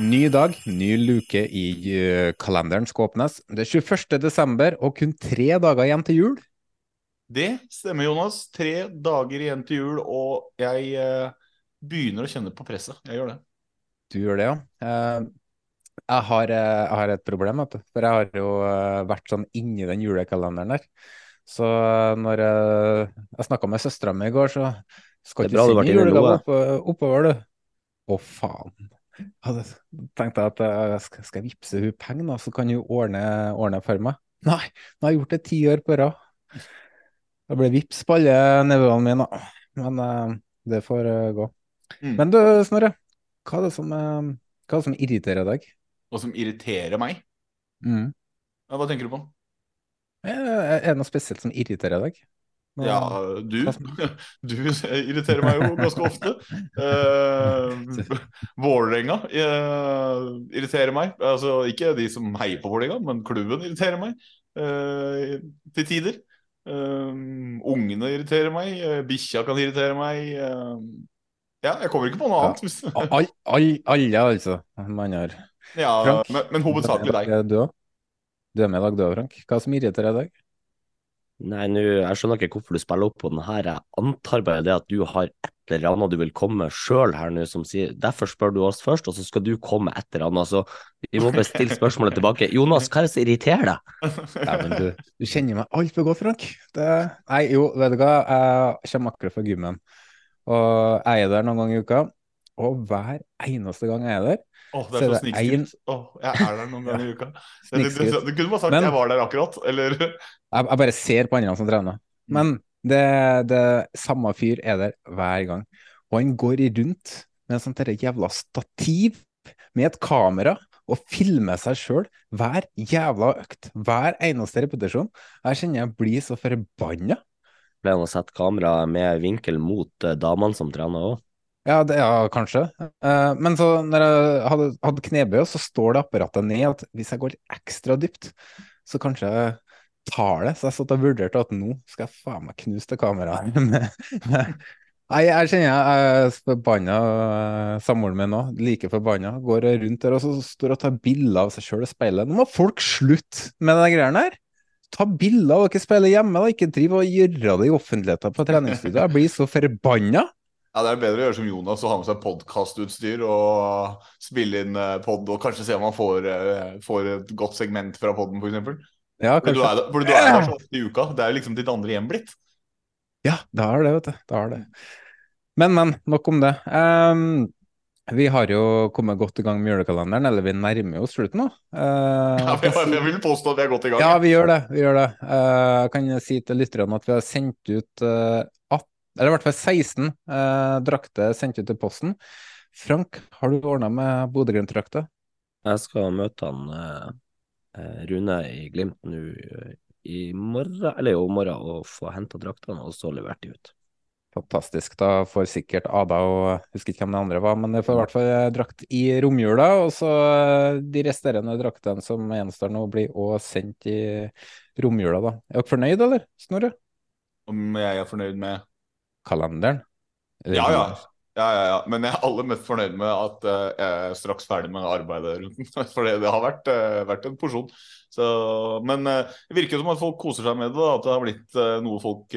Ny dag, ny luke i eh, kalenderen skal åpnes. Det er 21. desember og kun tre dager igjen til jul. Det stemmer, Jonas. Tre dager igjen til jul, og jeg eh, begynner å kjenne på presset. Jeg gjør det. Du gjør det, ja. Eh, jeg, har, eh, jeg har et problem, vet du. For jeg har jo vært sånn inni den julekalenderen der. Så når jeg, jeg snakka med søstera mi i går, så skal Det ikke du har vært sende inne i julegave opp, oppover, du. Å, faen. Hadde tenkt at jeg skal, skal vippse hun penger, da, så kan hun ordne, ordne for meg. Nei, nå har jeg gjort det ti år på rad. Det ble vips på alle nevøene mine, da. Men uh, det får uh, gå. Mm. Men du, Snorre. Hva er det som, uh, hva er det som irriterer deg? Hva som irriterer meg. Mm. Hva tenker du på? Er det noe spesielt som irriterer deg? Ja, du. Du irriterer meg jo ganske ofte. Eh, Vålerenga eh, irriterer meg. Altså ikke de som heier på Vålerenga, men klubben irriterer meg eh, til tider. Eh, ungene irriterer meg. Uh, Bikkja kan irritere meg. eh, ja, jeg kommer ikke på noe Ja. annet. hvis- All, all, alle, altså. Man har Ja, men, men hovedsakelig deg. Du? Du er med i dag, du òg, Frank. Hva som irriterer deg? Nei, nå, jeg skjønner ikke hvorfor du spiller opp på den her. Jeg antar bare det at du har et eller annet du vil komme sjøl her nå, som sier Derfor spør du oss først, og så skal du komme et eller annet. Så vi må bare stille spørsmålet tilbake. Jonas, hva er det som irriterer deg? Ja, men du, du kjenner meg altfor godt, Frank. Det, nei, jo, vet du hva. Jeg kommer akkurat fra gymmen. Og jeg er der noen ganger i uka. Og hver eneste gang jeg er der, Åh, det er så, så snikskryt. Åh, jeg er der noen ganger i uka. Du, du, kunne bare sagt Men- jeg var der akkurat, eller jeg, jeg bare ser på andre som trener. Men det, det samme fyr er der hver gang. Og han går rundt med et sånt der jævla stativ med et kamera og filmer seg sjøl hver jævla økt. Hver eneste repetisjon. Jeg kjenner jeg blir så forbanna. Ble han å sette kamera med vinkel mot eh, damene som trener òg? Ja, det, ja, kanskje. Uh, men så når jeg hadde, hadde knebøy, så står det apparatet ned at hvis jeg går ekstra dypt, så kanskje jeg tar det. Så jeg satt og vurderte at nå skal jeg faen meg knuse det kameraet. Nei, jeg kjenner jeg er forbanna. eh, Samboeren min òg, like forbanna. Går rundt der og så står og tar bilder av seg sjøl i speilet. Nå må folk slutte med de greiene her! Ta bilder av dere spille hjemme, da. Ikke driv og gjøre det i offentligheten på treningsstudio. Jeg blir så forbanna. Ja, Det er bedre å gjøre som Jonas og ha med seg podkastutstyr og spille inn eh, pod og kanskje se om han får, eh, får et godt segment fra poden, f.eks. Ja, Fordi du kanskje. er du er der så ofte i uka. Det er jo liksom ditt andre hjem blitt. Ja, det har det, vet du. Det er det. Men, men, nok om det. Um, vi har jo kommet godt i gang med julekalenderen, eller vi nærmer oss slutten nå. Uh, Ja, jeg jeg, jeg vil påstå at vi er godt i gang. ja, vi gjør det. vi gjør det. Eh, jeg kan si til lytterne at vi har sendt ut uh, 18, eller i hvert fall 16 eh, drakter sendt ut til posten. Frank, har du ordna med Bodø-Glimt-drakta? Jeg skal møte han eh, eh, Rune i Glimt nå eh, i morgen, eller jo, i morgen, og få henta draktene og så levert de ut. Fantastisk. Da får sikkert Ada og husker ikke hvem de andre var, men det får i hvert fall eh, drakt i romjula. Og så de resterende draktene som gjenstår nå, blir òg sendt i romjula, da. Er dere fornøyd, eller? Snorre? Om jeg er fornøyd med Kalenderen? Ja, ja. Ja, ja, ja. Men jeg er aller mest fornøyd med at uh, jeg er straks ferdig med arbeidet rundt den. For det, har vært, uh, vært en porsjon. Så, men uh, det virker som at folk koser seg med det. Da, at det har blitt noe folk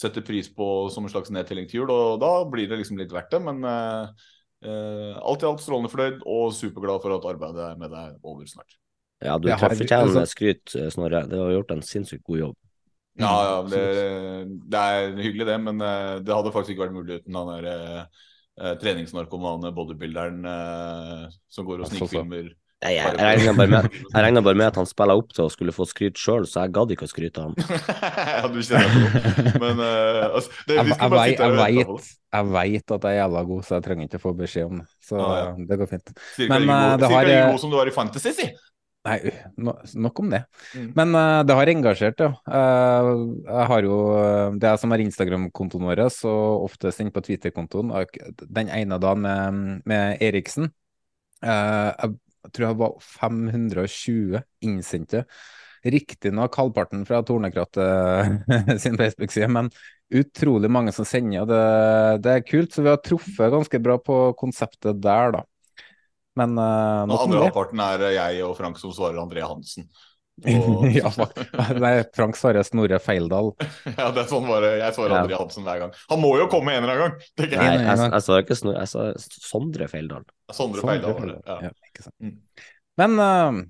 setter pris på som en slags nedtelling til jul. Og da blir det liksom litt verdt det. Men alt i alt strålende fornøyd og superglad for at arbeidet med deg er over snart. Ja, du treffer ikke fortjener med skryt, eh, Snorre. Du har gjort en sinnssykt god jobb. Ja, ja, det, det er hyggelig det, men eh, det hadde faktisk ikke vært mulig uten han der eh, eh, treningsnarkomane bodybuilderen eh, som går og snikfilmer. Nei, jeg, jeg regna bare, med- bare med at han spiller opp til å skulle få skryt sjøl, så jeg gadd ikke å skryte av ham. ja, du kjenner det. Men uh, altså, det, Jeg, vi jeg, skal bare sitte her jeg, og vente på vet, det. jeg vet at jeg er jævla god, så jeg trenger ikke å få beskjed om det. Så Ah, ja. det går fint. Cirka Men, like eh, god, det cirka har, like eh, god som du var i Fantasy, si. Nei, no, nok om det. Mm. Men uh, det har engasjert, ja. Uh, jeg har jo eh, Det er jeg som har Instagram-kontoen vår, og oftest inne på Twitter-kontoen. Den ene dagen med, med Eriksen. uh, jeg, tror jeg var 520 innsendte. Riktignok halvparten fra Tornekrattet sin Facebook-side, men utrolig mange som sender. og Det, det er kult, så vi har truffet ganske bra på konseptet der, da. Men uh, Den andre halvparten er eh, jeg og Frank som svarer André Hansen. Og- ja. Nei, Frank svarer Snorre Feildal. ja, det er sånn bare Jeg svarer Ja. André Hansen hver gang. Han må jo komme en eller annen gang! Nei, jeg. jeg, jeg sa ikke Snorre, jeg sa Sondre Feildal. Sondre Sondre Feildal var det. Feildal, Ja. ja, ikke sant. Mm. Men uh,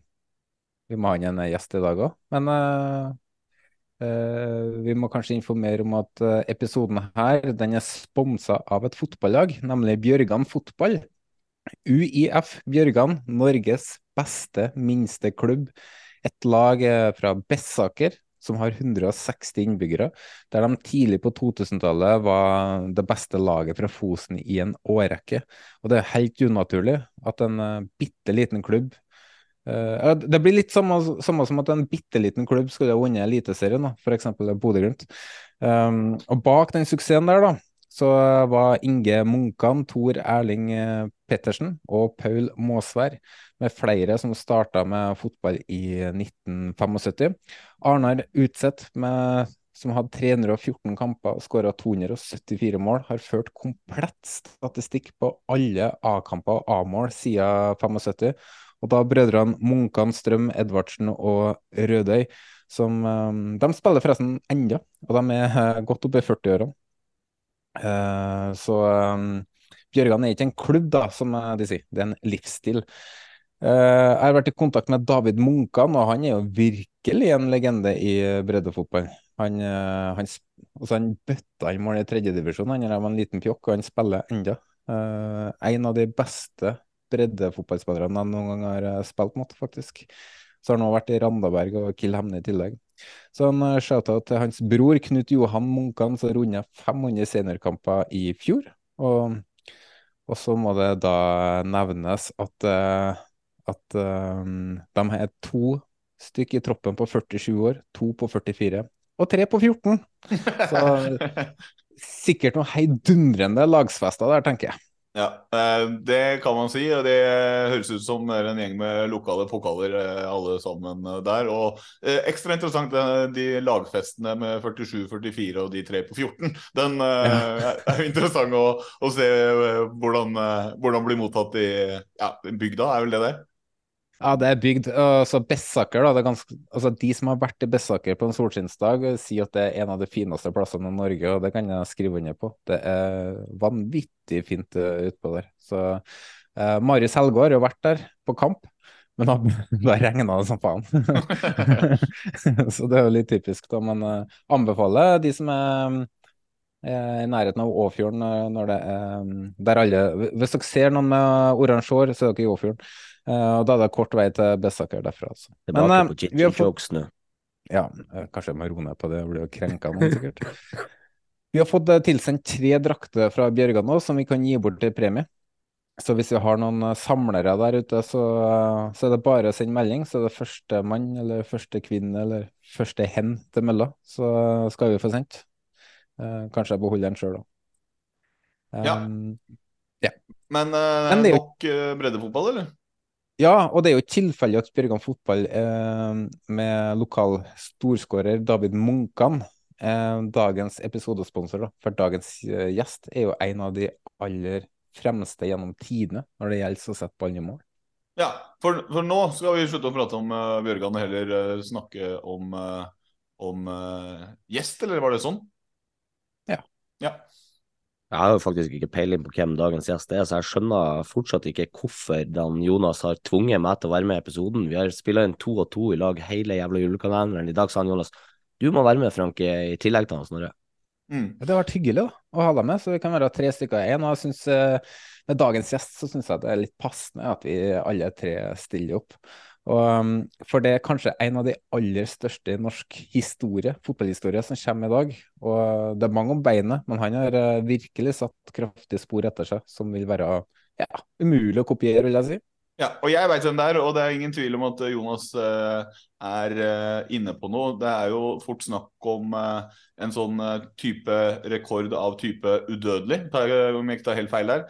vi må ha inn en gjest i dag òg. Men uh, Uh, vi må kanskje informere om at uh, episoden her den er sponsa av et fotballag, nemlig Bjørgan fotball. UiF Bjørgan, Norges beste minste klubb. Et lag eh, fra Bessaker som har 160 innbyggere, der de tidlig på 2000-tallet var det beste laget fra Fosen i en årrekke. Og det er helt unaturlig at en uh, bitte liten klubb eh, Det blir litt samme, samme som at en bitte liten klubb skulle ha vunnet Eliteserien, f.eks. Bodø-Glimt. Um, og bak den suksessen der, da, så var Inge Munkan, Tor Erling eh, Pettersen og Paul Måsvær med flere som starta med fotball i 1975. Arnar Utseth, som hadde 314 kamper og skåra 274 mål, har ført komplett statistikk på alle A-kamper og A-mål siden 75. Og da brødrene Munkan, Strøm, Edvardsen og Rødøy, som eh, De spiller forresten ennå, og de er eh, godt oppe i 40-årene. Eh, så um, Bjørgan er ikke en klubb, da, som eh, de sier. Det er en livsstil. Uh, jeg har vært i kontakt med David Munkan, og han er jo virkelig en legende i breddefotball. Han, uh, han, altså han bøtta inn mål i tredjedivisjon. Han var en liten pjokk, og han spiller ennå. En av de beste breddefotballspillerne jeg noen gang har spilt mot, faktisk. Så har han også vært i Randaberg og Kill Hemne i tillegg. Så en uh, shout-out til hans bror Knut Johan Munkan, som runda 500 seniorkamper i fjor. Og, og så må det da nevnes at, eh, at um, de er to stykk i troppen på 47 år, to på 44 og tre på 14. Så sikkert noe heidundrende lagsfester der, tenker jeg. Ja, eh, det kan man si. og Det høres ut som det er en gjeng med lokale pokaler eh, alle sammen eh, der. Og ekstra interessant de lagfestene med 47, 44 og de tre på 14. Den ja. er jo interessant å, å se hvordan, hvordan blir mottatt i ja, bygda, er vel det der? Ja, det er bygd. Altså Bessaker, da. Ganske, altså De som har vært i Bessaker på en solskinnsdag, sier at det er en av de fineste plassene i Norge, og det kan jeg skrive under på. Det er vanvittig fint uh, utpå der. Så uh, Marius Helgaard har jo vært der på kamp, men da, da regna det som faen. Så det er jo litt typisk, da. Men uh, anbefaler de som er eh, i nærheten av Åfjorden eh, når det er der alle Hvis dere ser noen med oransje hår, så er dere i Åfjorden. Eh, og da er det kort vei til Bessaker derfra. Altså. Tilbake Men, eh, på har fått- Jokes nå. Ja, eh, kanskje jeg må roe ned på det, jeg blir jo krenka nå, sikkert. Vi har fått tilsendt tre drakter fra Bjørgan nå, som vi kan gi bort til premie. Så hvis vi har noen samlere der ute, så, så er det bare å sende melding. Så er det første mann eller første kvinne eller første hen til mølla, så skal vi få sendt. Eh, kanskje jeg beholder den sjøl, da. Ja. Um, Men, eh, Men det er nok breddefotball, eller? Ja, og det er jo tilfeldig at Bjørgan Fotball eh, med lokal storskårer David Munkan, eh, dagens episodesponsor, da, for dagens eh, gjest, er jo en av de aller fremste gjennom tidene når det gjelder å sette ballen i mål. Ja, for, for nå skal vi slutte å prate om uh, Bjørgan og heller uh, snakke om, uh, om gjest, eller var det sånn? Ja. ja. Jeg har jo faktisk ikke peiling på hvem dagens gjest er, så jeg skjønner fortsatt ikke hvorfor Dan Jonas har tvunget meg til å være med i episoden. Vi har spilla inn to og to i lag hele jævla julekalenderen. I dag sa han Jonas du må være med, Frank, i tillegg til han Snorre. Mm. Det har vært hyggelig da, å ha deg med, så vi kan være tre stykker igjen. Og jeg synes, eh, Med dagens gjest så syns jeg det er litt passende at vi alle tre stiller opp. Og, um, for det er kanskje en av de aller største i norsk historie, fotballhistorie som kommer i dag. Og det er mange om beinet, men han har eh, virkelig satt kraftige spor etter seg som vil være ja, umulig å kopiere, vil jeg si. Ja, og jeg veit hvem det er, og det er ingen tvil om at Jonas uh, er inne på noe. Det er jo fort snakk om en sånn type rekord av type udødelig, om jeg ikke tar helt feil der.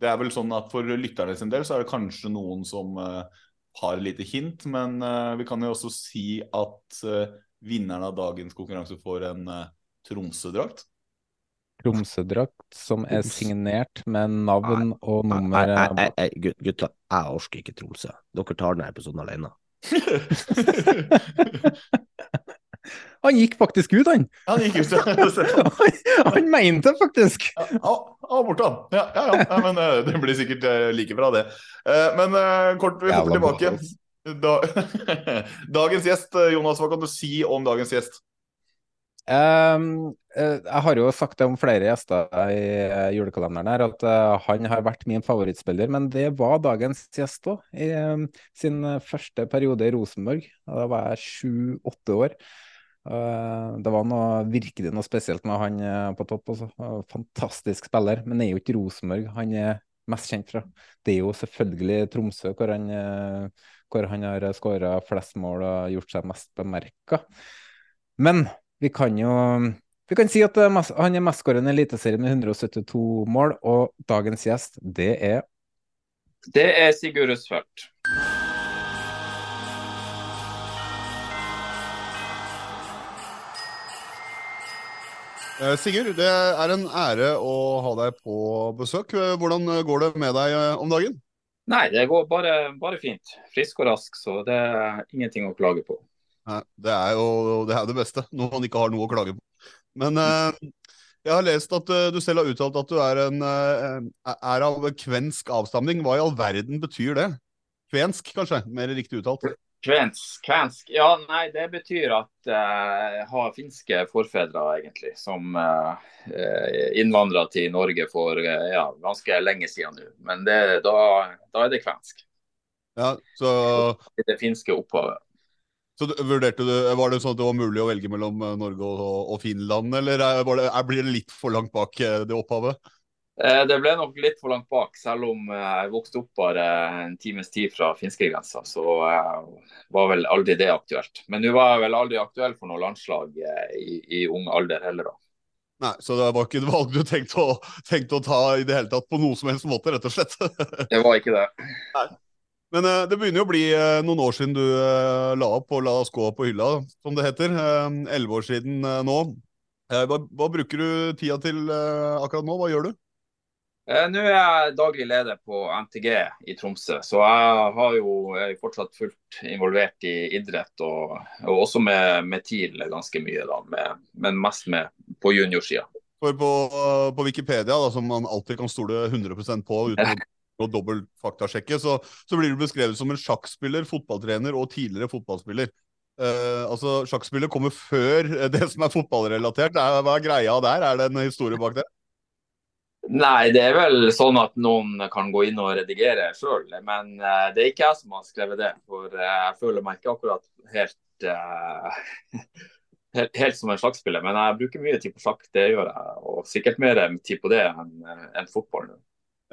Det er vel sånn at For lytterne sin del så er det kanskje noen som har lite hint, men vi kan jo også si at vinneren av dagens konkurranse får en Tromsø-drakt. Tromsø-drakt som er signert med navn og nummer Nei, nei, nei, Gutter, jeg orker ikke Tromsø. Dere tar denne episoden alene. han gikk faktisk ut, han. Han gikk ut, ja. han, han mente det faktisk. Ja, ja, borte han. Ja, ja, ja. men uh, det blir sikkert uh, like bra, det. Uh, men kort, vi hopper tilbake. Da, dagens gjest, Jonas, hva kan du si om dagens gjest? Um, jeg har jo sagt det om flere gjester i julekalenderen her, at han har vært min favorittspiller. Men det var dagens gjest òg, i um, sin første periode i Rosenborg. Da var jeg sju-åtte år. Uh, det var noe, virkelig noe spesielt med han uh, på topp. Også. Fantastisk spiller, men det er jo ikke Rosenborg han er mest kjent fra. Det er jo selvfølgelig Tromsø, hvor han, hvor han har skåra flest mål og gjort seg mest bemerka. Men vi kan jo vi kan si at han er mestskårende i Eliteserien med 172 mål, og dagens gjest, det er Det er Sigurd Røsfeldt. Sigurd, det er en ære å ha deg på besøk. Hvordan går det med deg eh, om dagen? Nei, det går bare, bare fint. Frisk og rask, så det er ingenting å klage på. Nei, det er jo det, er det beste, når man ikke har noe å klage på. Men eh, jeg har lest at du selv har uttalt at du er, en, er av kvensk avstamning. Hva i all verden betyr det? Kvensk, kanskje? Mer riktig uttalt? Kvensk, kvensk. Ja, nei, det betyr at jeg uh, har finske forfedre, egentlig, som uh, innvandra til Norge for ja, ganske lenge siden nå. Men det, da, da, er det kvensk. Ja, så... Det finske opphavet. Så vurderte du, Var det sånn at det var mulig å velge mellom Norge og, og Finland, eller er, det, er, blir det litt for langt bak det opphavet? Det ble nok litt for langt bak, selv om jeg vokste opp bare en times tid fra finskegrensa. Så var vel aldri det aktuelt. Men nå var jeg vel aldri aktuell for noe landslag i, i ung alder heller, da. Nei, Så det var ikke et valg du tenkte å, tenkte å ta i det hele tatt på noe som helst måte, rett og slett? det var ikke det. Nei. Men det begynner jo å bli noen år siden du la opp og la skoa på hylla, som det heter. Elleve år siden nå. Hva, hva, bruker du tida til akkurat nå? Hva gjør du? Nå er jeg daglig leder på NTG i Tromsø, så jeg har jo fortsatt fullt involvert i idrett. Og, og også med, med TIL ganske mye, da, med, men mest med på juniorsida. For på, på Wikipedia, da, som man alltid kan stole 100% på uten å dobbelt faktasjekke, så, så blir du beskrevet som en sjakkspiller, fotballtrener og tidligere fotballspiller. Uh, altså, Sjakkspillet kommer før det som er fotballrelatert. Hva er greia der? Er det en historie bak det? Nei, det er vel sånn at noen kan gå inn og redigere sjøl. Men uh, det er ikke jeg som har skrevet det. For uh, jeg føler meg ikke akkurat helt, helt, helt som en sjakkspiller. Men jeg bruker mye tid på sjakk, det gjør jeg. Og sikkert mer tid på det enn en fotball.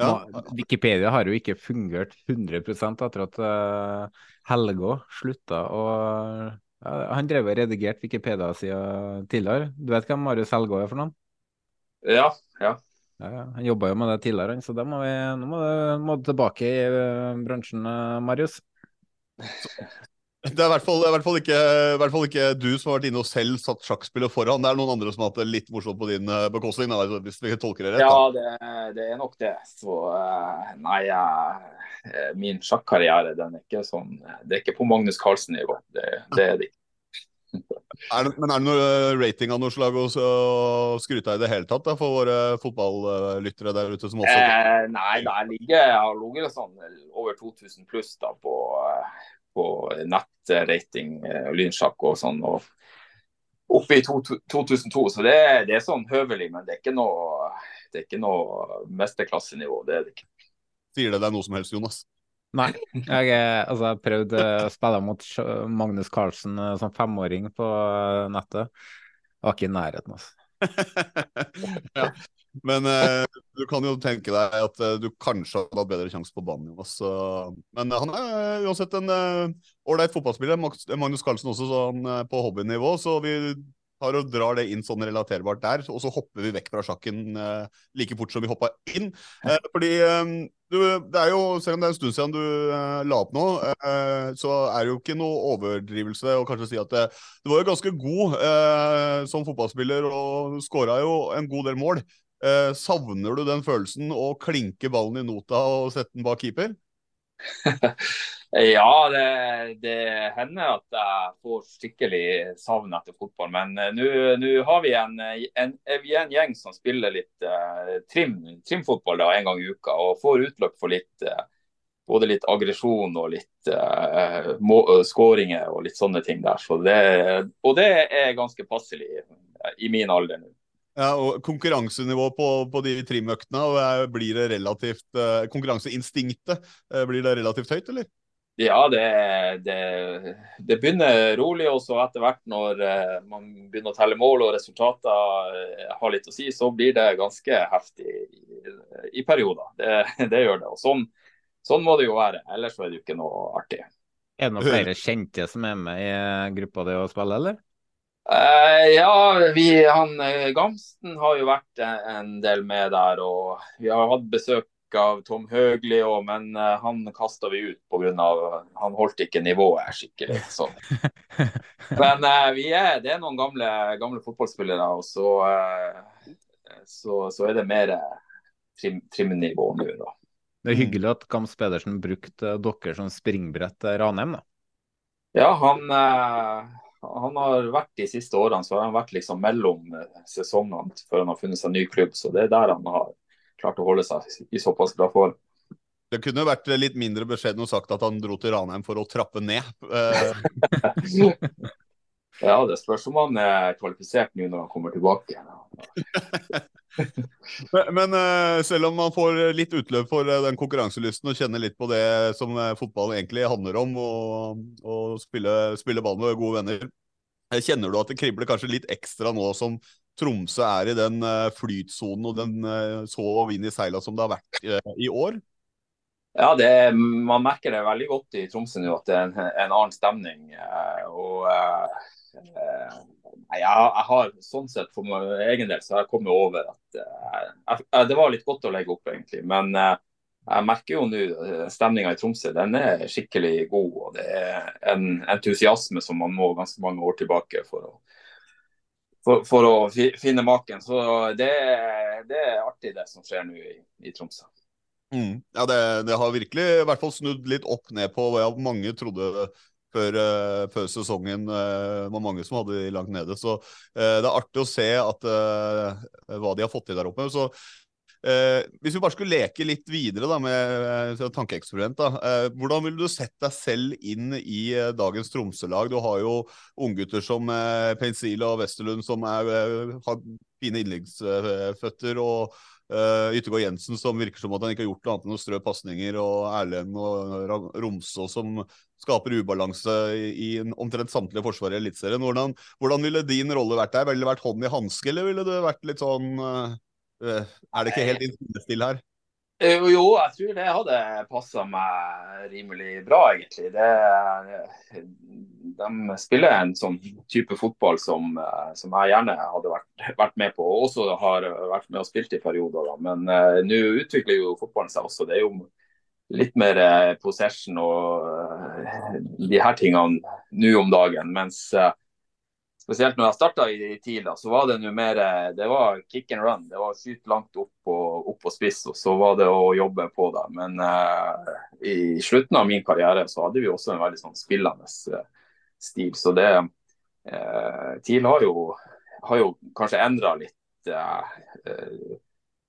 Ja. Wikipedia har jo ikke fungert 100 etter at uh, Helgå slutta å uh, Han drev og redigerte Wikipedia-sida tidligere. Du vet hvem Marius Helgå er for noen? Ja, ja. Ja, ja. Han jobba jo med det tidligere, så da må vi, nå må du, må du tilbake i uh, bransjen, Marius. det er i hvert fall, det er i hvert fall, ikke, i hvert fall ikke du som har vært inne og selv satt sjakkspillet foran. Det er noen andre som har hatt det litt morsomt på din eh, bekostning, da, hvis vi tolker det rett. Ja, det, det er nok det. Så eh, nei, eh, min sjakkarriere den er ikke sånn Det er ikke på Magnus Carlsen-nivå. Det, det er det ikke. Er det, men er det noe eh, rating av noe slag å skryte av i det hele tatt da, for våre fotballyttere der ute som også Eh, nei, der ligger jeg har ligget sånn over 2000 pluss da på, eh, på nettrating, og lynsjakk og sånn. og Oppe i to, 2002, så det, det er sånn høvelig, men det er ikke noe, det er ikke noe mesterklassenivå. det er det ikke. Sier det deg noe som helst, Jonas? Nei. Jeg, altså, jeg prøvde å spille mot Magnus Carlsen eh, som femåring på eh, nettet. Jeg var ikke i nærheten, altså. ja. Men eh, du kan jo tenke deg at eh, du kanskje hadde hatt bedre sjanse på banen. Jonas. Men eh, han er eh, uansett en ålreit fotballspiller. Magnus Carlsen også så han eh, på hobbynivå, så vi tar og drar det inn sånn relaterbart der. Og så hopper vi vekk fra sjakken eh, like fort som vi hoppa inn. Eh, fordi eh, du, det er jo, selv om det er en stund siden du eh, la opp nå, eh, så er det jo ikke noe overdrivelse å kanskje si at det, du var jo ganske god eh, som fotballspiller og skåra jo en god del mål. Eh, savner du den følelsen å klinke ballen i nota og sette den bak keeper? Ja, det, det hender at jeg får skikkelig savn etter fotball. Men uh, nå har vi en, en, vi en gjeng som spiller litt uh, trim, trimfotball da, en gang i uka, og får utløp for litt uh, både litt aggresjon og litt uh, må, skåringer og litt sånne ting der. Så det, og det er ganske passelig i min alder nå. Ja, og Konkurransenivået på, på de trimøktene, og er- blir det relativt eh, Konkurranseinstinktet, eh, blir det relativt høyt, eller? Ja, det, det, det begynner rolig, og så etter hvert når eh, man begynner å telle mål og resultater eh, har litt å si, så blir det ganske heftig i, i perioder. Det, det gjør det. Og sånn, sånn må det jo være, ellers er det jo ikke noe artig. Er det noen flere kjente som er med i gruppa di og spiller, eller? Eh, ja, vi, han eh, Gamsten har jo vært en, en del med der, og vi har hatt besøk av Tom Høgli òg, men eh, han kasta vi ut pga. han holdt ikke nivået skikkelig. Så. Men eh, vi er, det er noen gamle, gamle fotballspillere, og så, eh, så, så er det mer trim, trimnivå nå, da. Det er hyggelig at Gams Pedersen brukte dere som springbrett til Ranheim, da. Ja, han, eh, han har vært de siste årene, så har han vært liksom mellom eh, sesongene før han har funnet seg ny klubb. Så det er der han har klart å holde seg i såpass bra form. Det kunne vært litt mindre beskjeden og sagt at han dro til Ranheim for å trappe ned. Ja, det spørs om han er kvalifisert nå når han kommer tilbake. Men, eh, selv om man får litt utløp for eh, den konkurranselysten og kjenner litt på det som eh, fotball egentlig handler om, og spille, spille ball med gode venner, kjenner du at det kribler kanskje litt ekstra nå som Tromsø er i den flytsonen og den så vind i seila som det har vært i år? Ja, det, Man merker det veldig godt i Tromsø nå at det er en, en annen stemning. eh, og eh, eh, jeg, jeg har sånn sett for min egen del så har jeg kommet over at eh, jeg, det var litt godt å legge opp, egentlig. Men jeg merker jo nå stemninga i Tromsø den er skikkelig god. og Det er en entusiasme som man må ganske mange år tilbake for å, for, for å fi, finne maken. Så det, det er artig det som skjer nå i, i Tromsø. Mm. Ja, det, det har virkelig i hvert fall snudd litt opp ned på hva mange trodde før, uh, før sesongen. Uh, var mange som hadde de langt nede. Så uh, det er artig å se at, hva de har fått til der oppe. Så Hvis vi bare skulle leke litt videre da, med uh, tankeeksperiment, da. Hvordan ville du sett deg selv inn i dagens Tromsø-lag? Du har jo unggutter som uh, Pensila og Westerlund som er, har fine innleggsføtter. og Uh, Yttergård Jensen som virker som at han ikke har gjort noe annet enn å strø pasninger, og Erlend og Romsås Romså som skaper ubalanse i, i en- omtrent samtlige forsvar i Eliteserien. Hvordan, hvordan ville din rolle vært der? Ville det vært hånd i hanske, eller ville det vært litt sånn uh, Er det ikke helt stille her? Eh, Jo, jo, jeg tror det hadde passa meg rimelig bra, egentlig. Det, de spiller en sånn type fotball som, eh, som jeg gjerne hadde vært, vært med på, og også har vært med og spilt i perioder. Da. Men uh, nå utvikler jo fotballen seg også. Det er jo litt mer uh, possession og uh, de her tingene nå om dagen. Mens spesielt når jeg starta i, TIL, så var det noe mer Det var kick and run. Det var skyte langt opp på, opp på spiss, og så var det å jobbe på det. Men eh, i slutten av min karriere så hadde vi også en veldig sånn spillende eh, stil. Så det eh, TIL har jo, har jo kanskje endra litt eh, eh,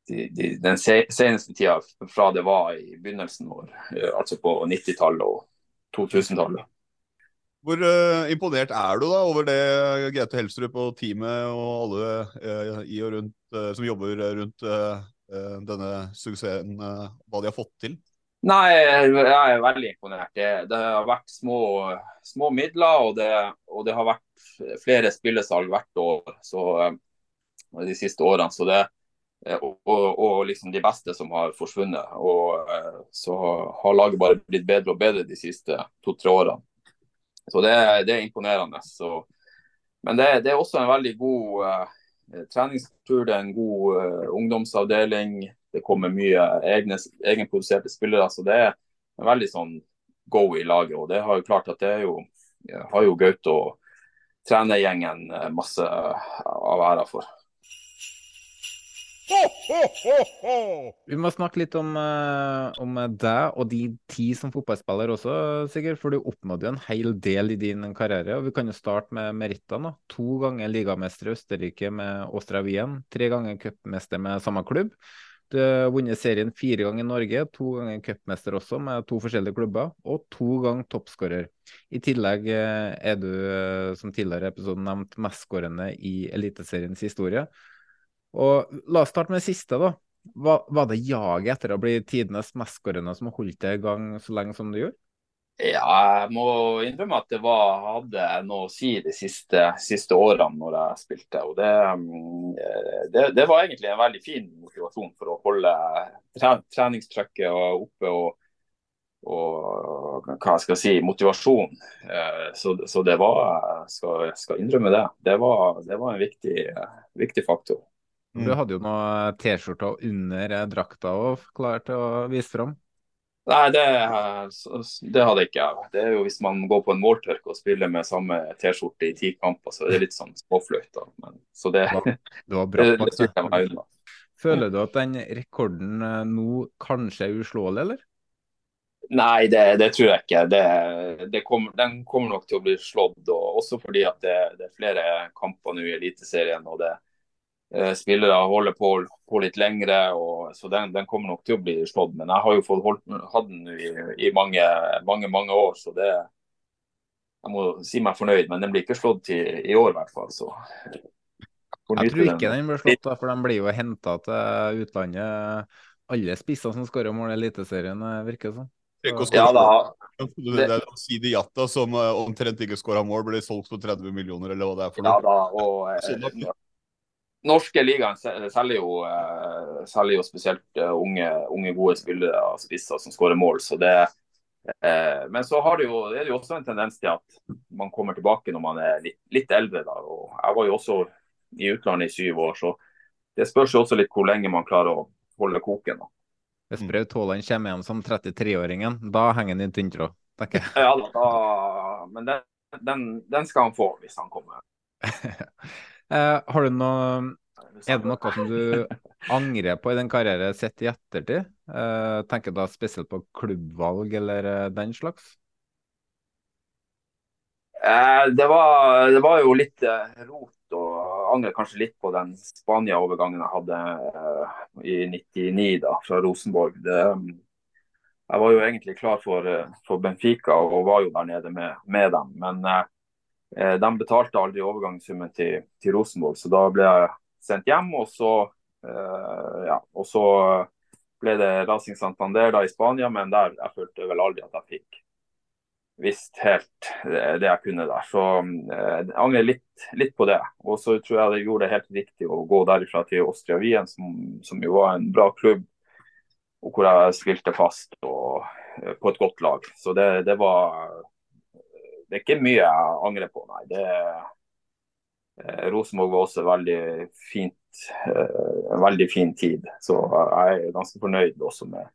de, de, den seneste tida fra det var i begynnelsen vår, eh, altså på 90-tallet og 2000-tallet. Hvor uh, imponert er du da over det Gaute Helstrup og teamet og alle uh, i og rundt uh, som jobber rundt denne suksessen, eh, hva de har fått til? Nei, jeg er veldig imponert. Det, det har vært små, små midler, og det, og det, har vært flere spillesalg hvert år så, eh, de siste årene. Så det, eh, og, og, og, liksom de beste som har forsvunnet. Og eh, så har laget bare blitt bedre og bedre de siste to-tre årene. Så det, det er imponerende. Så, men det, er også en veldig god uh, treningskultur. Det er en god uh, ungdomsavdeling. Det kommer mye egne, egenproduserte spillere. Så det er en veldig sånn go i laget. Og det har jo klart at det er jo, har jo Gaute og trenergjengen masse av æra for. Vi må snakke litt om, uh, om, deg og de ti som fotballspiller også, Sigurd. For du oppnådde jo en hel del i din karriere. og Vi kan jo starte med merittene. To ganger ligamester i Østerrike med Åstra Wien. Tre ganger cupmester med samme klubb. Du har vunnet serien fire ganger i Norge, to ganger cupmester også med to forskjellige klubber, og to ganger toppskårer. I tillegg eh, er du, eh, som tidligere episoden nevnt, mestskårende i Eliteseriens historie. Og La oss starte med det siste. da. Var, var det jaget etter å bli tidenes mestskårende som holdt det i gang så lenge som det gjorde? Ja, jeg må innrømme at det var, hadde noe å si de siste, siste årene når jeg spilte. og det, det, det, var egentlig en veldig fin motivasjon for å holde treningstrykket oppe og, og hva jeg si, motivasjon. Eh, så, så det var, skal, skal innrømme det, det var, det var en viktig, viktig faktor. Mm. Du hadde jo noen T-skjorter under drakta og klar til å vise fram? Nei, det, det, hadde jeg Det er jo Hvis man går på en måltørk og spiller med samme T-skjorte i ti kamper, så er det litt sånn småfløyt. Så det, det var bra. det, det jeg meg unna. Føler du at den rekorden eh, nå kanskje er uslåelig, eller? Nei, det, det, tror jeg ikke. Det, det kommer, den kommer nok til å bli slått. Og også fordi at det, det er flere kamper nå i Eliteserien. og det, spillere holder på, på litt lengre, og, så den, den, kommer nok til å bli slått. Men jeg har jo fått holdt, hatt den i, i, mange, mange mange år, så det Jeg må si meg fornøyd, men den blir ikke slått i, i år, i hvert fall. Så. Jeg tror ikke den, den blir slått, da, for den blir jo henta til utlandet. Alle spisser som skårer mål i Eliteserien, eh, virker det som. Ja, da. Det Sidi Jatta som uh, omtrent ikke skåra mål, blir solgt for 30 millioner, eller hva det er for noe. Ja, da, og, norske ligaen selger jo, eh, selger jo spesielt eh, unge, unge, gode spillere og spisser som skårer mål. så det eh, men så det jo, er det jo også en tendens til at man kommer tilbake når man er litt, litt eldre. Da. Og jeg var jo også i utlandet i syv år, så det spørs jo også litt hvor lenge man klarer å holde koken. Da. Hvis Braut Haaland kommer igjen som 33-åringen, da henger han i tyntråd, tenker jeg. Ja, da, men den, den, den skal han få hvis han kommer. Eh, har du noe Er det noe som du angrer på i den karrieren sett i ettertid? Uh, tenker da spesielt på klubbvalg eller uh, den slags? Det, var, det, var, jo litt rot og angrer kanskje litt på den Spania-overgangen jeg hadde i 99 da, fra Rosenborg. Det, jeg var jo egentlig klar for, for, Benfica og var jo der nede med, med dem. Men Eh, de betalte aldri overgangssummen til, til, Rosenborg, så da ble jeg sendt hjem. Og så, eh, ja, og så ble det Racing Santander da i Spania, men der jeg følte vel aldri at jeg fikk visst helt det jeg kunne der. Så eh, jeg angrer litt, litt, på det. Og så tror jeg det gjorde det helt riktig å gå derifra til Austria Wien, som, som, jo var en bra klubb, og hvor jeg spilte fast og, på et godt lag. Så det, det var det er ikke mye jeg angrer på, nei. Det, eh, Rosenborg var også veldig fint, eh, en veldig fin tid. Så jeg er ganske fornøyd også med,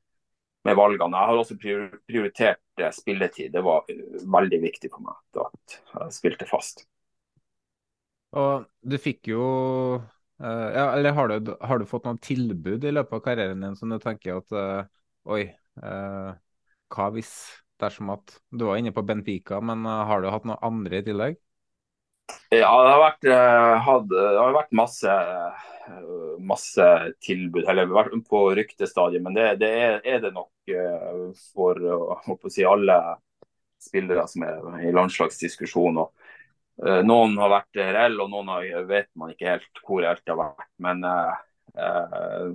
med valgene. Jeg har også prioritert spilletid. Det var veldig viktig for meg at jeg spilte fast. Og du fikk jo eh, ja, Eller har du, har du, fått noen tilbud i løpet av karrieren din som du tenker at eh, Oi, uh, hva hvis dersom at Du var inne på Benfica, men har du hatt noen andre i tillegg? Ja, det har vært, had, det har vært masse, masse tilbud, eller vært på ryktestadiet. Men det, det er, er, det nok for si, alle spillere som er i landslagsdiskusjon. Eh, noen har vært reelle, og noen har, vet man ikke helt hvor helt det har vært. Men uh,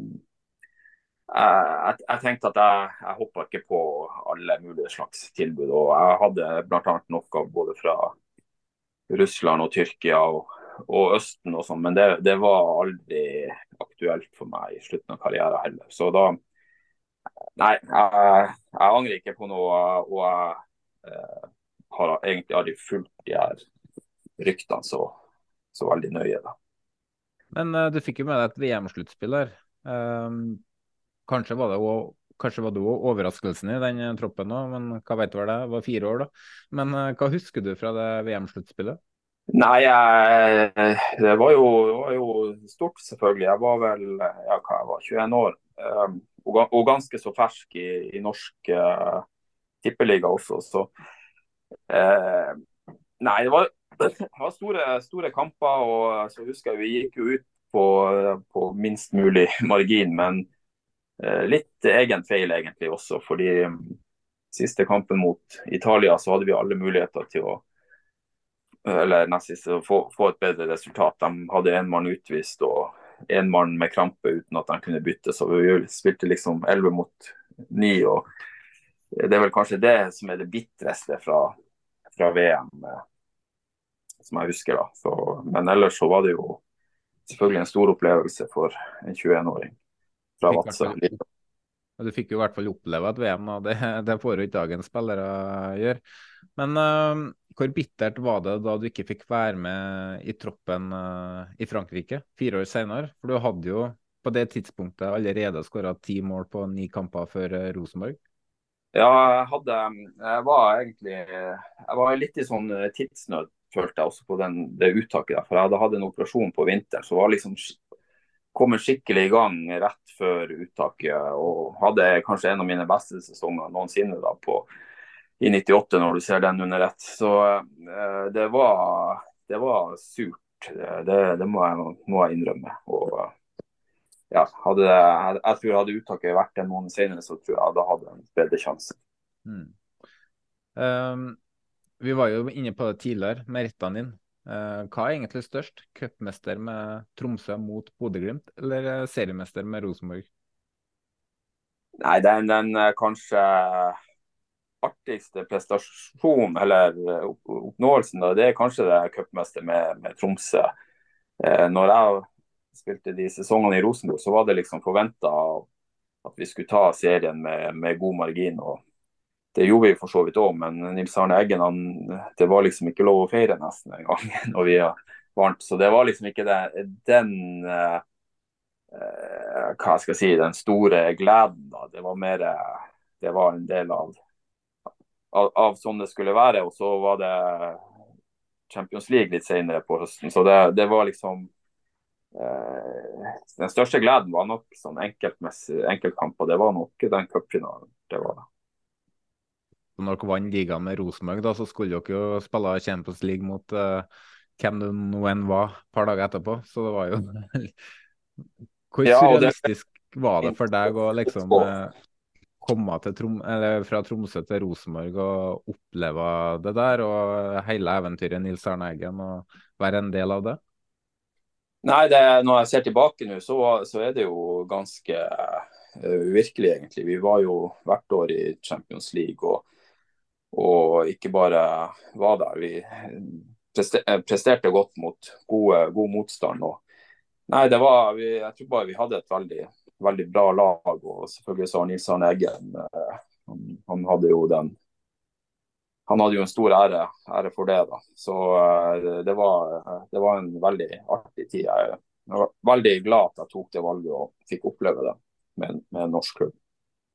jeg, jeg, tenkte at jeg, jeg hoppa ikke på alle mulige slags tilbud. Og jeg hadde bl.a. noe både fra Russland og Tyrkia og, og Østen og sånn, men det, det, var aldri aktuelt for meg i slutten av karrieren heller. Så da Nei, jeg, jeg angrer ikke på noe, og jeg har egentlig aldri fulgt de her ryktene så, så, veldig nøye. Da. Men uh, du fikk jo med deg et VM-sluttspill der. Um, kanskje var det òg Kanskje var du òg overraskelsen i den eh, troppen òg, men hva vet du hva det var fire år, da. Men uh, hva husker du fra det VM-sluttspillet? Nei, jeg, det var jo, var jo, stort, selvfølgelig. Jeg var vel ja, hva jeg var, 21 år. Um, og, og, ganske så fersk i, i norsk uh, tippeliga også, så uh, Nei, det var det var store, store, kamper. og så husker jeg Vi gikk jo ut på, på minst mulig margin, men eh, litt egen feil egentlig også. fordi um, siste kampen mot Italia så hadde vi alle muligheter til å eller nest få, få et bedre resultat. De hadde en mann utvist og en mann med krampe uten at de kunne bytte. Så vi spilte liksom 11 mot 9. og Det er vel kanskje det som er det bitreste fra, fra VM som jeg husker. da. Så, men ellers så var det jo selvfølgelig en stor opplevelse for en 21-åring fra Vadsø. Du fikk jo i hvert fall oppleve et VM, og det, det får jo ikke dagens spillere gjøre. Men uh, hvor bittert var det da du ikke fikk være med i troppen uh, i Frankrike fire år senere? For du hadde jo på det tidspunktet allerede skåra ti mål på ni kamper før uh, Rosenborg. Ja, jeg hadde Jeg var egentlig Jeg var litt i sånn tidsnød følte jeg også på den, det uttaket. Der. For jeg hadde hatt en operasjon på vinteren, så var liksom kommet skikkelig i gang rett før uttaket. Og hadde kanskje en av mine beste sesonger noensinne da på, i 98, når du ser den under ett. Så eh, det, var, det var surt. Det, det må, jeg, må, jeg, innrømme. Og ja, hadde, jeg, jeg tror hadde uttaket vært en måned senere, så tror jeg da hadde en bedre sjanse. Mm. Um, vi var jo inne på det tidligere, med rettene dine. Eh, hva er egentlig størst? Cupmester med Tromsø mot Bodø-Glimt, eller eh, seriemester med Rosenborg? Nei, den, den eh, kanskje artigste prestasjonen, eller oppnåelsen, da, det er kanskje det cupmester med, med, Tromsø. Når jeg spilte de sesongene i Rosenborg, så var det liksom forventa at vi skulle ta serien med, med god margin. og det gjorde vi for så vidt òg, men Nils Arne Eggen han, det var liksom ikke lov å feire nesten engang når vi vant. Så det var liksom ikke det, den uh, hva skal jeg si, den store gleden. da. Det var mer det var en del av, av, av sånn det skulle være. Og så var det Champions League litt senere på høsten. Så det, det var liksom uh, Den største gleden var nok sånn enkeltkamper. Det var nok den cupfinalen. Det var det dere vant ligaen med Rosenborg, så skulle dere jo spille Champions League mot uh, hvem det nå enn var, et par dager etterpå. Så det var jo Hvor ja, surrealistisk det... var det for deg å liksom uh, komme Trom fra Tromsø til Rosenborg og oppleve det der, og hele eventyret Nils Arne Eggen, og være en del av det? Nei, det, når jeg ser tilbake nå, så, så er det jo ganske uh, uvirkelig, egentlig. Vi var jo hvert år i Champions League. og og ikke bare var der. Vi eh, presterte godt mot gode, god motstand. Og, nei, det var, vi, jeg tror bare vi hadde et veldig, veldig bra lag. Og selvfølgelig så Nils Arne Eggen eh, han, han, hadde jo den han hadde jo en stor ære, ære for det. da. Så eh, det var, det var en veldig artig tid. Jeg var veldig glad at jeg tok det valget og fikk oppleve det med, med en norsk klubb.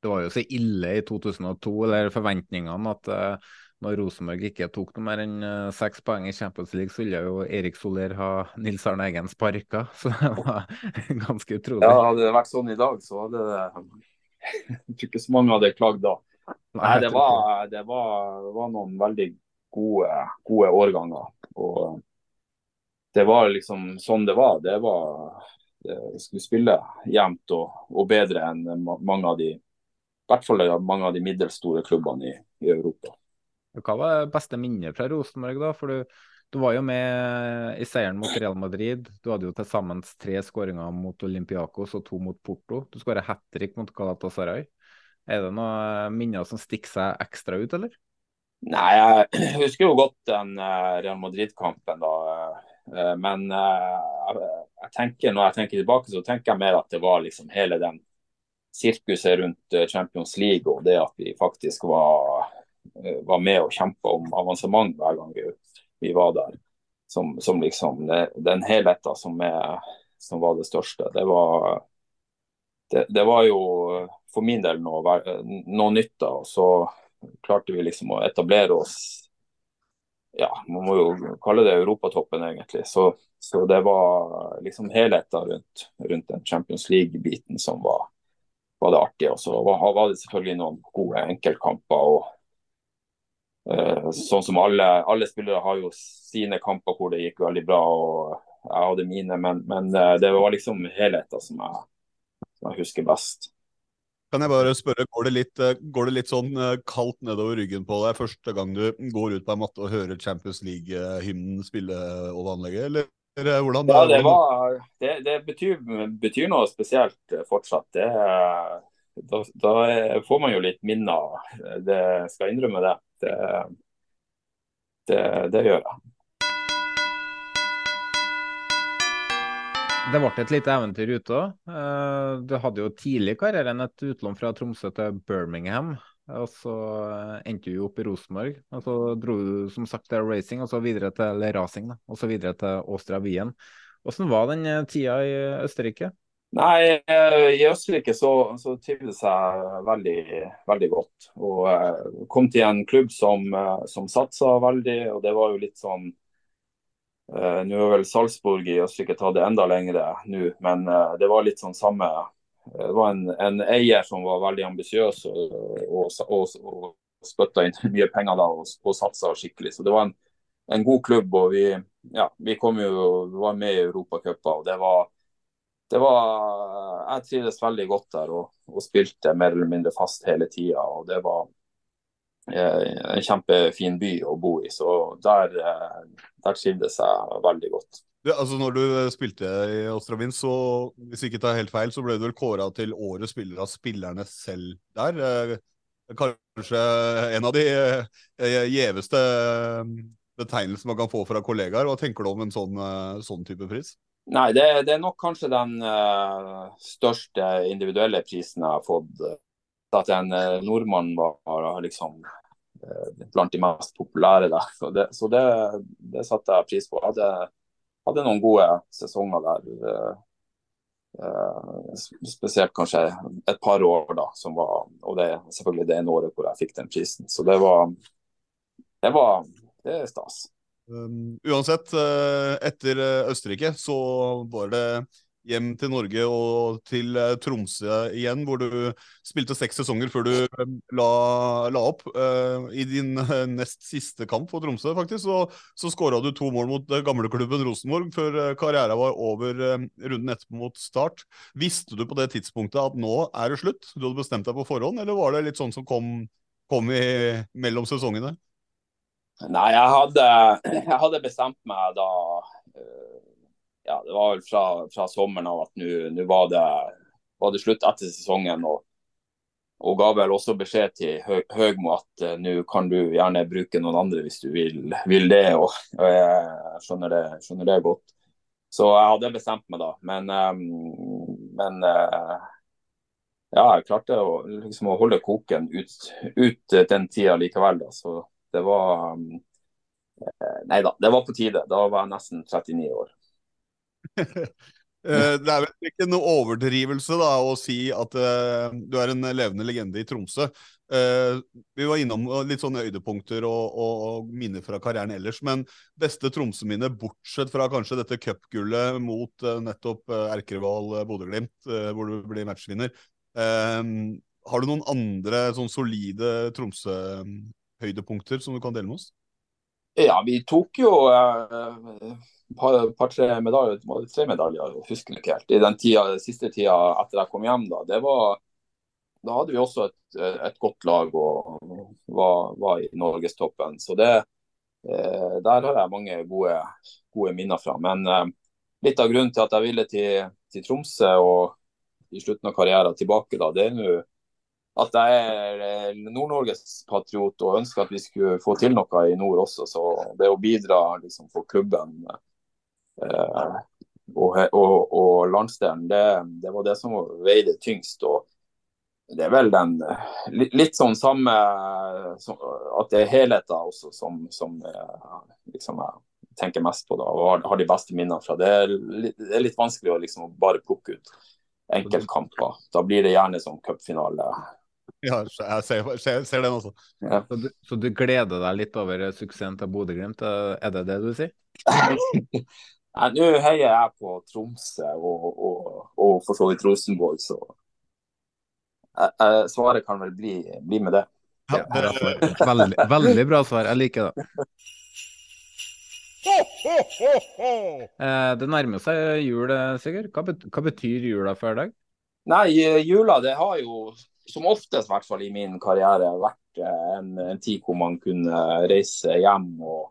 Det var jo så ille i 2002, eller forventningene, at uh, når Rosenborg ikke tok noe mer enn uh, seks poeng i Champions League, så ville jo Erik Soler ha Nils Arne Eggen sparka. Så det var ganske utrolig. Ja, hadde det vært sånn i dag, så hadde det Jeg tror ikke så mange hadde klagd da. Nei, det var, det var, var noen veldig gode, gode årganger. Og det var liksom sånn det var. Det var det skulle spille jevnt og, og, bedre enn mange av de i hvert fall mange av de middelstore klubbene i, i Europa. Hva var beste minnet fra Rosenborg, da? For du, du, var jo med i seieren mot Real Madrid. Du hadde jo til sammen tre skåringer mot Olympiakos og to mot Porto. Du skåra hat trick mot Galatasaray. Er det noen minner som stikker seg ekstra ut, eller? Nei, jeg husker jo godt den eh, Real Madrid-kampen, da. Eh, men eh, jeg tenker, når jeg tenker tilbake, så tenker jeg mer at det var liksom hele den sirkuset rundt eh, Champions League og det at vi faktisk var, eh, var med og kjempa om avansement hver gang vi, vi var der. Som, som liksom Den helheten som, er, som var det største. Det var, det, det var jo for min del noe, noe nytt. da, og Så klarte vi liksom å etablere oss ja, man må jo kalle det europatoppen, egentlig. Så, så det var liksom helheten rundt, rundt den Champions League-biten som var, var det artig. Og så var det selvfølgelig noen gode enkeltkamper. og uh, Sånn som alle, alle, spillere har jo sine kamper hvor det gikk veldig bra. og Jeg hadde mine, men, men uh, det var liksom helheten som jeg, som jeg husker best. Kan jeg bare spørre, går det litt, eh, går det litt sånn kaldt nedover ryggen på deg første gang du går ut på en matte og hører Champions League-hymnen spille over anlegget, eller hvordan, ja, det, var, det, det betyr, betyr, noe spesielt fortsatt. Det, da, da, får man jo litt minner. Det skal innrømme det. Det, det, det gjør jeg. Det ble et lite eventyr ute òg. Eh, du hadde jo tidlig i karrieren et utlån fra Tromsø til Birmingham. Og så eh, endte du opp i Rosenborg. Og så dro du som sagt til racing, og så videre til racing, da. Og så videre til Austria Wien. Hvordan var den eh, tida i Østerrike? Nei, eh, I Østerrike så, så trivdes jeg veldig, veldig godt. Og kom til en klubb som, som satsa veldig. og det var jo litt sånn uh, Nå er vel Salzburg i Østerrike tatt det enda lengre nå, men uh, det var litt sånn samme det var en, en eier som var veldig ambisiøs og, og, og, og, spytta inn mye penger da og, og satsa skikkelig. Så det var en, en, god klubb. og Vi, ja, vi kom jo, var med i Europacupen. det var, det var Jeg trivdes veldig godt der og, og spilte mer eller mindre fast hele tida. Det var eh, en kjempefin by å bo i. Så der, eh, der trivdes jeg veldig godt. Det, altså når du spilte i Ostravin, så hvis ikke tar helt feil, så ble du vel kåra til årets spiller av spillerne selv der. Eh, kanskje en av de eh, gjeveste eh, betegnelsene man kan få fra kollegaer. Hva tenker du om en sånn, sånn type pris? Nei, det, det, er nok kanskje den største individuelle prisen jeg har fått. At en nordmann var liksom blant de mest populære der. Så det, det, det satte jeg pris på. Jeg hadde hadde noen gode sesonger der. Uh, spesielt kanskje et par år, da, som var, og det er selvfølgelig det ene året hvor jeg fikk den prisen. Så det var det, var, det er stas. Um, uansett, uh, etter Østerrike så var det hjem til Norge og til eh, Tromsø igjen, hvor du spilte seks sesonger før du eh, la, la opp. Uh, I din nest siste kamp for Tromsø, faktisk, så, så skåra du to mål mot gamleklubben Rosenborg før karrieren var over runden etterpå mot start. Visste du på det tidspunktet at nå er det slutt? Du hadde bestemt deg på forhånd, eller var det litt sånn som kom, kom i, mellom sesongene? Nei, jeg hadde, jeg hadde bestemt meg da ja, det var vel fra, fra sommeren av at nå var, var, det slutt etter sesongen. og og ga vel også beskjed til Høgmo at uh, nå kan du gjerne bruke noen andre hvis du vil, vil det. og, og jeg skjønner det, skjønner det, godt. Så jeg hadde bestemt meg da. Men, um, men uh, ja, jeg klarte å, liksom, å holde koken ut, ut, den tida likevel. Da. Så det var um, Nei da, det var på tide. Da var jeg nesten 39 år. Eh, Det er vel ikke noe overdrivelse da å si at uh, du er en levende legende i Tromsø. Uh, vi var innom litt sånne høydepunkter og, og, og minner fra karrieren ellers, men beste Tromsø-minne, bortsett fra kanskje dette cupgullet mot uh, nettopp erkerival Bodø-Glimt, hvor du blir matchvinner. Har du noen andre sånn solide Tromsø-høydepunkter som du kan dele med oss? Ja, vi tok jo eh, par, par medaljer, tre medaljer, jeg husker ikke helt. I den tida, siste tida etter jeg kom hjem, da. Det var, da hadde vi også et, et godt lag og var, var i norgestoppen. Så det, eh, der har jeg mange gode, gode minner fra. Men eh, litt av grunnen til at jeg ville til, til Tromsø og i slutten av karrieren tilbake, da, det er nå at jeg er eh, Nord-Norges patriot og ønsker at vi skulle få til noe i nord også. Så det å bidra liksom, for klubben eh, og, og, og, landsdelen, det, det, var det som veide tyngst. og Det er vel den litt, sånn samme At det er helheten også som, som liksom, jeg tenker mest på da, og har de beste minnene fra. Det er litt, det er litt vanskelig å liksom bare plukke ut enkeltkamper. Da blir det gjerne som cupfinale. Ja, jeg ser, ser, ser den også. Ja. Så, du, så, du, gleder deg litt over suksessen til Bodø-Glimt, er det det du sier? Nei, Nå heier jeg på Tromsø og, og, og for så vidt Rosenborg, så jeg, jeg, svaret kan vel bli, bli med det. Ja, bra svar. Veldig, veldig bra svar, jeg liker det. Eh, det nærmer seg jul, Sigurd. Hva, hva betyr jula for deg? Nei, jula det har jo som oftest, i hvert fall i min karriere, vært en, en tid hvor man kunne reise hjem, og,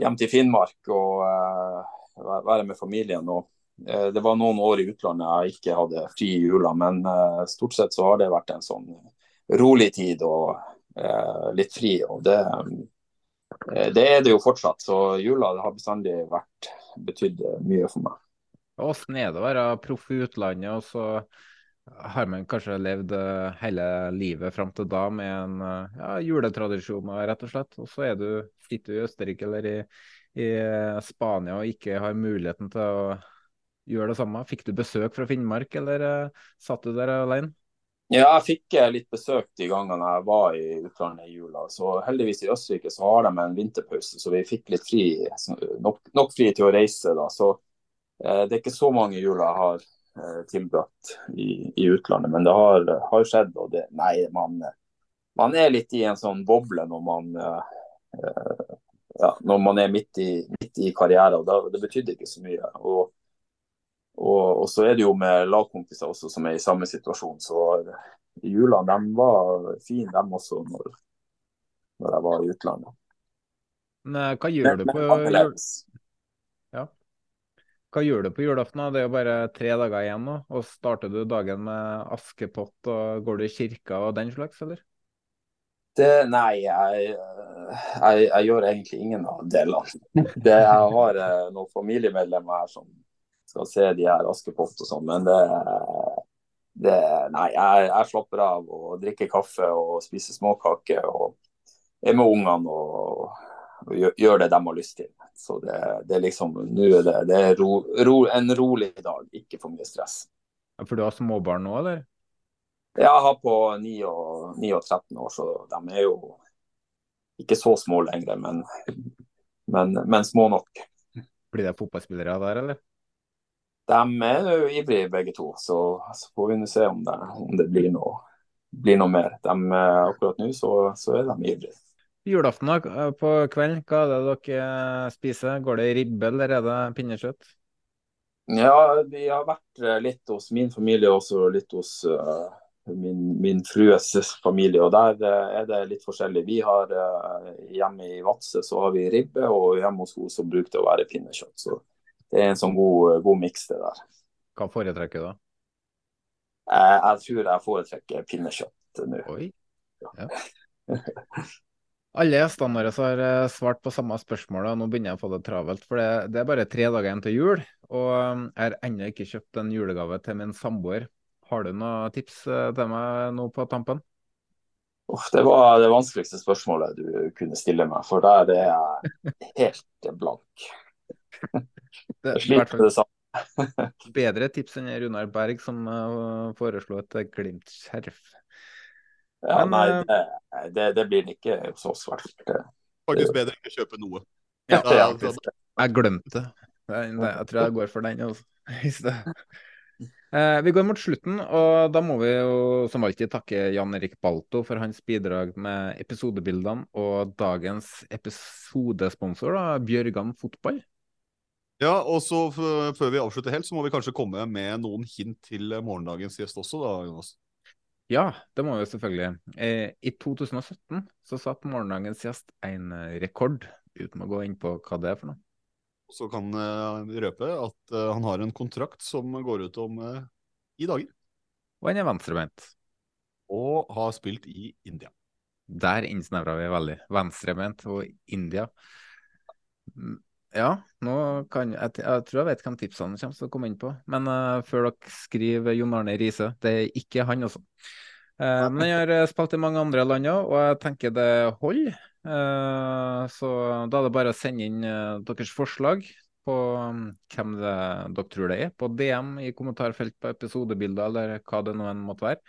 hjem til Finnmark og uh, være med familien. Og, uh, det var noen år i utlandet jeg ikke hadde fri i jula, men uh, stort sett så har det vært en sånn rolig tid og litt fri. og det, det er det jo fortsatt. Så jula har bestandig vært betydd mye for meg. Åssen er det å være proff i utlandet, og så har man kanskje levd hele livet fram til da med en ja, juletradisjon, rett og slett. Og så er du, sitter du i Østerrike eller i, i, Spania og ikke har muligheten til å gjøre det samme. Fikk du besøk fra Finnmark, eller satt du der alene? Ja, jeg fikk litt besøk de gangene jeg var i utlandet i jula. Så heldigvis i Østerrike så har de en vinterpause, så vi fikk litt fri, nok, nok fri til å reise. da. Så eh, det er ikke så mange juler jeg har tilbrakt i, i, utlandet, men det har, har skjedd. og det, Nei, man, man, er litt i en sånn boble når man, uh, ja, når man er midt i, midt i karrieren. og det, Det betydde ikke så mye. og, og, og så er det jo med lagkompiser også som er i samme situasjon. så Julene de var fine, dem også, når, når jeg var i utlandet. Men, hva gjør du på jul... Hva gjør du på julaften? Det er jo bare tre dager igjen nå. og Starter du dagen med askepott og går du i kirka og den slags, eller? Det, nei, jeg, jeg, jeg, gjør egentlig ingen av delene. Det, jeg har eh, noen familiemedlemmer her som skal se de her Askepott og sånn, men det, det Nei, jeg, jeg, slapper av og drikker kaffe og spiser småkaker og er med ungene og, og gjør, det de har lyst til. Så det, det er liksom Nå er det, det er ro, ro, en rolig dag, ikke for mye stress. For du har småbarn nå, eller? Jeg har på 9 og, 9 og 13 år, så de er jo ikke så små lenger, men, men, men små nok. Blir det fotballspillere der, eller? De er jo ivrige begge to, så, så får vi nå se om det, om det blir, noe, blir, noe, mer. De, akkurat nå så, så, er de ivrige. Julaften på kvelden, hva er det dere spiser? Går det ribbe eller er det pinnekjøtt? Ja, vi har vært litt hos min familie og også litt hos uh, min, min frues familie. og Der er det litt forskjellig. Vi har uh, Hjemme i Vadsø så har vi ribbe, og hjemme hos henne så bruker det å være pinnekjøtt. så det er en sånn god, god miks, det der. Hva foretrekker du da? Jeg, jeg tror jeg foretrekker pinnekjøtt nå. Oi. Ja. Alle gjestene våre har svart på samme spørsmål, og nå begynner jeg å få det travelt. For det, det er bare tre dager igjen til jul, og jeg har ennå ikke kjøpt en julegave til min samboer. Har du noen tips til meg nå på tampen? Uff, det var det vanskeligste spørsmålet du kunne stille meg, for der er jeg helt blank. Det, jeg sliter med det samme. Bedre tips enn Runar Berg, som uh, foreslo et Glimt-skjerf. Ja, Men, nei, eh, det, det, det blir den ikke hos oss, i hvert fall. Faktisk bedre enn å kjøpe noe. Ja, Ja, da- Jeg glemte det. Det- det- Jeg tror jeg går for den. Altså. Eh, vi går mot slutten, og da må vi jo som alltid takke Jan Erik Balto for hans bidrag med episodebildene og dagens episodesponsor, da, Bjørgan Fotball. Ja, og så før vi avslutter helt, så må vi kanskje komme med noen hint til morgendagens gjest også, da, Jonas. Ja, det må vi selvfølgelig. Eh, I 2017 så satt morgendagens gjest en eh, rekord, uten å gå inn på hva det er for noe. Så kan jeg røpe at eh, han har en kontrakt som går ut om eh, i dager, Og han er venstrebeint. og har spilt i India. Der innsnevra vi veldig. Venstrebeint og India. Ja, kan jeg, jeg tror jeg vet hvem tipsene kommer til å komme inn på. Men uh, før dere skriver Jon Arne Riise, det er ikke han, altså. Uh, men han har eh, spilt i mange andre land òg, og jeg tenker det holder. Uh, så da er det bare å sende inn deres forslag på um, hvem det, dere tror det er, på DM i kommentarfelt på episodebilder, eller hva det nå enn måtte være.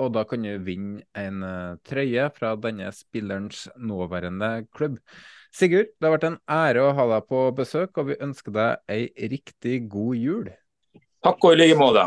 Og da kan du vinne en trøye fra denne spillerens nåværende klubb. Sigurd, det har vært en ære å ha deg på besøk, og vi ønsker deg ei riktig god jul. Takk og i like måte.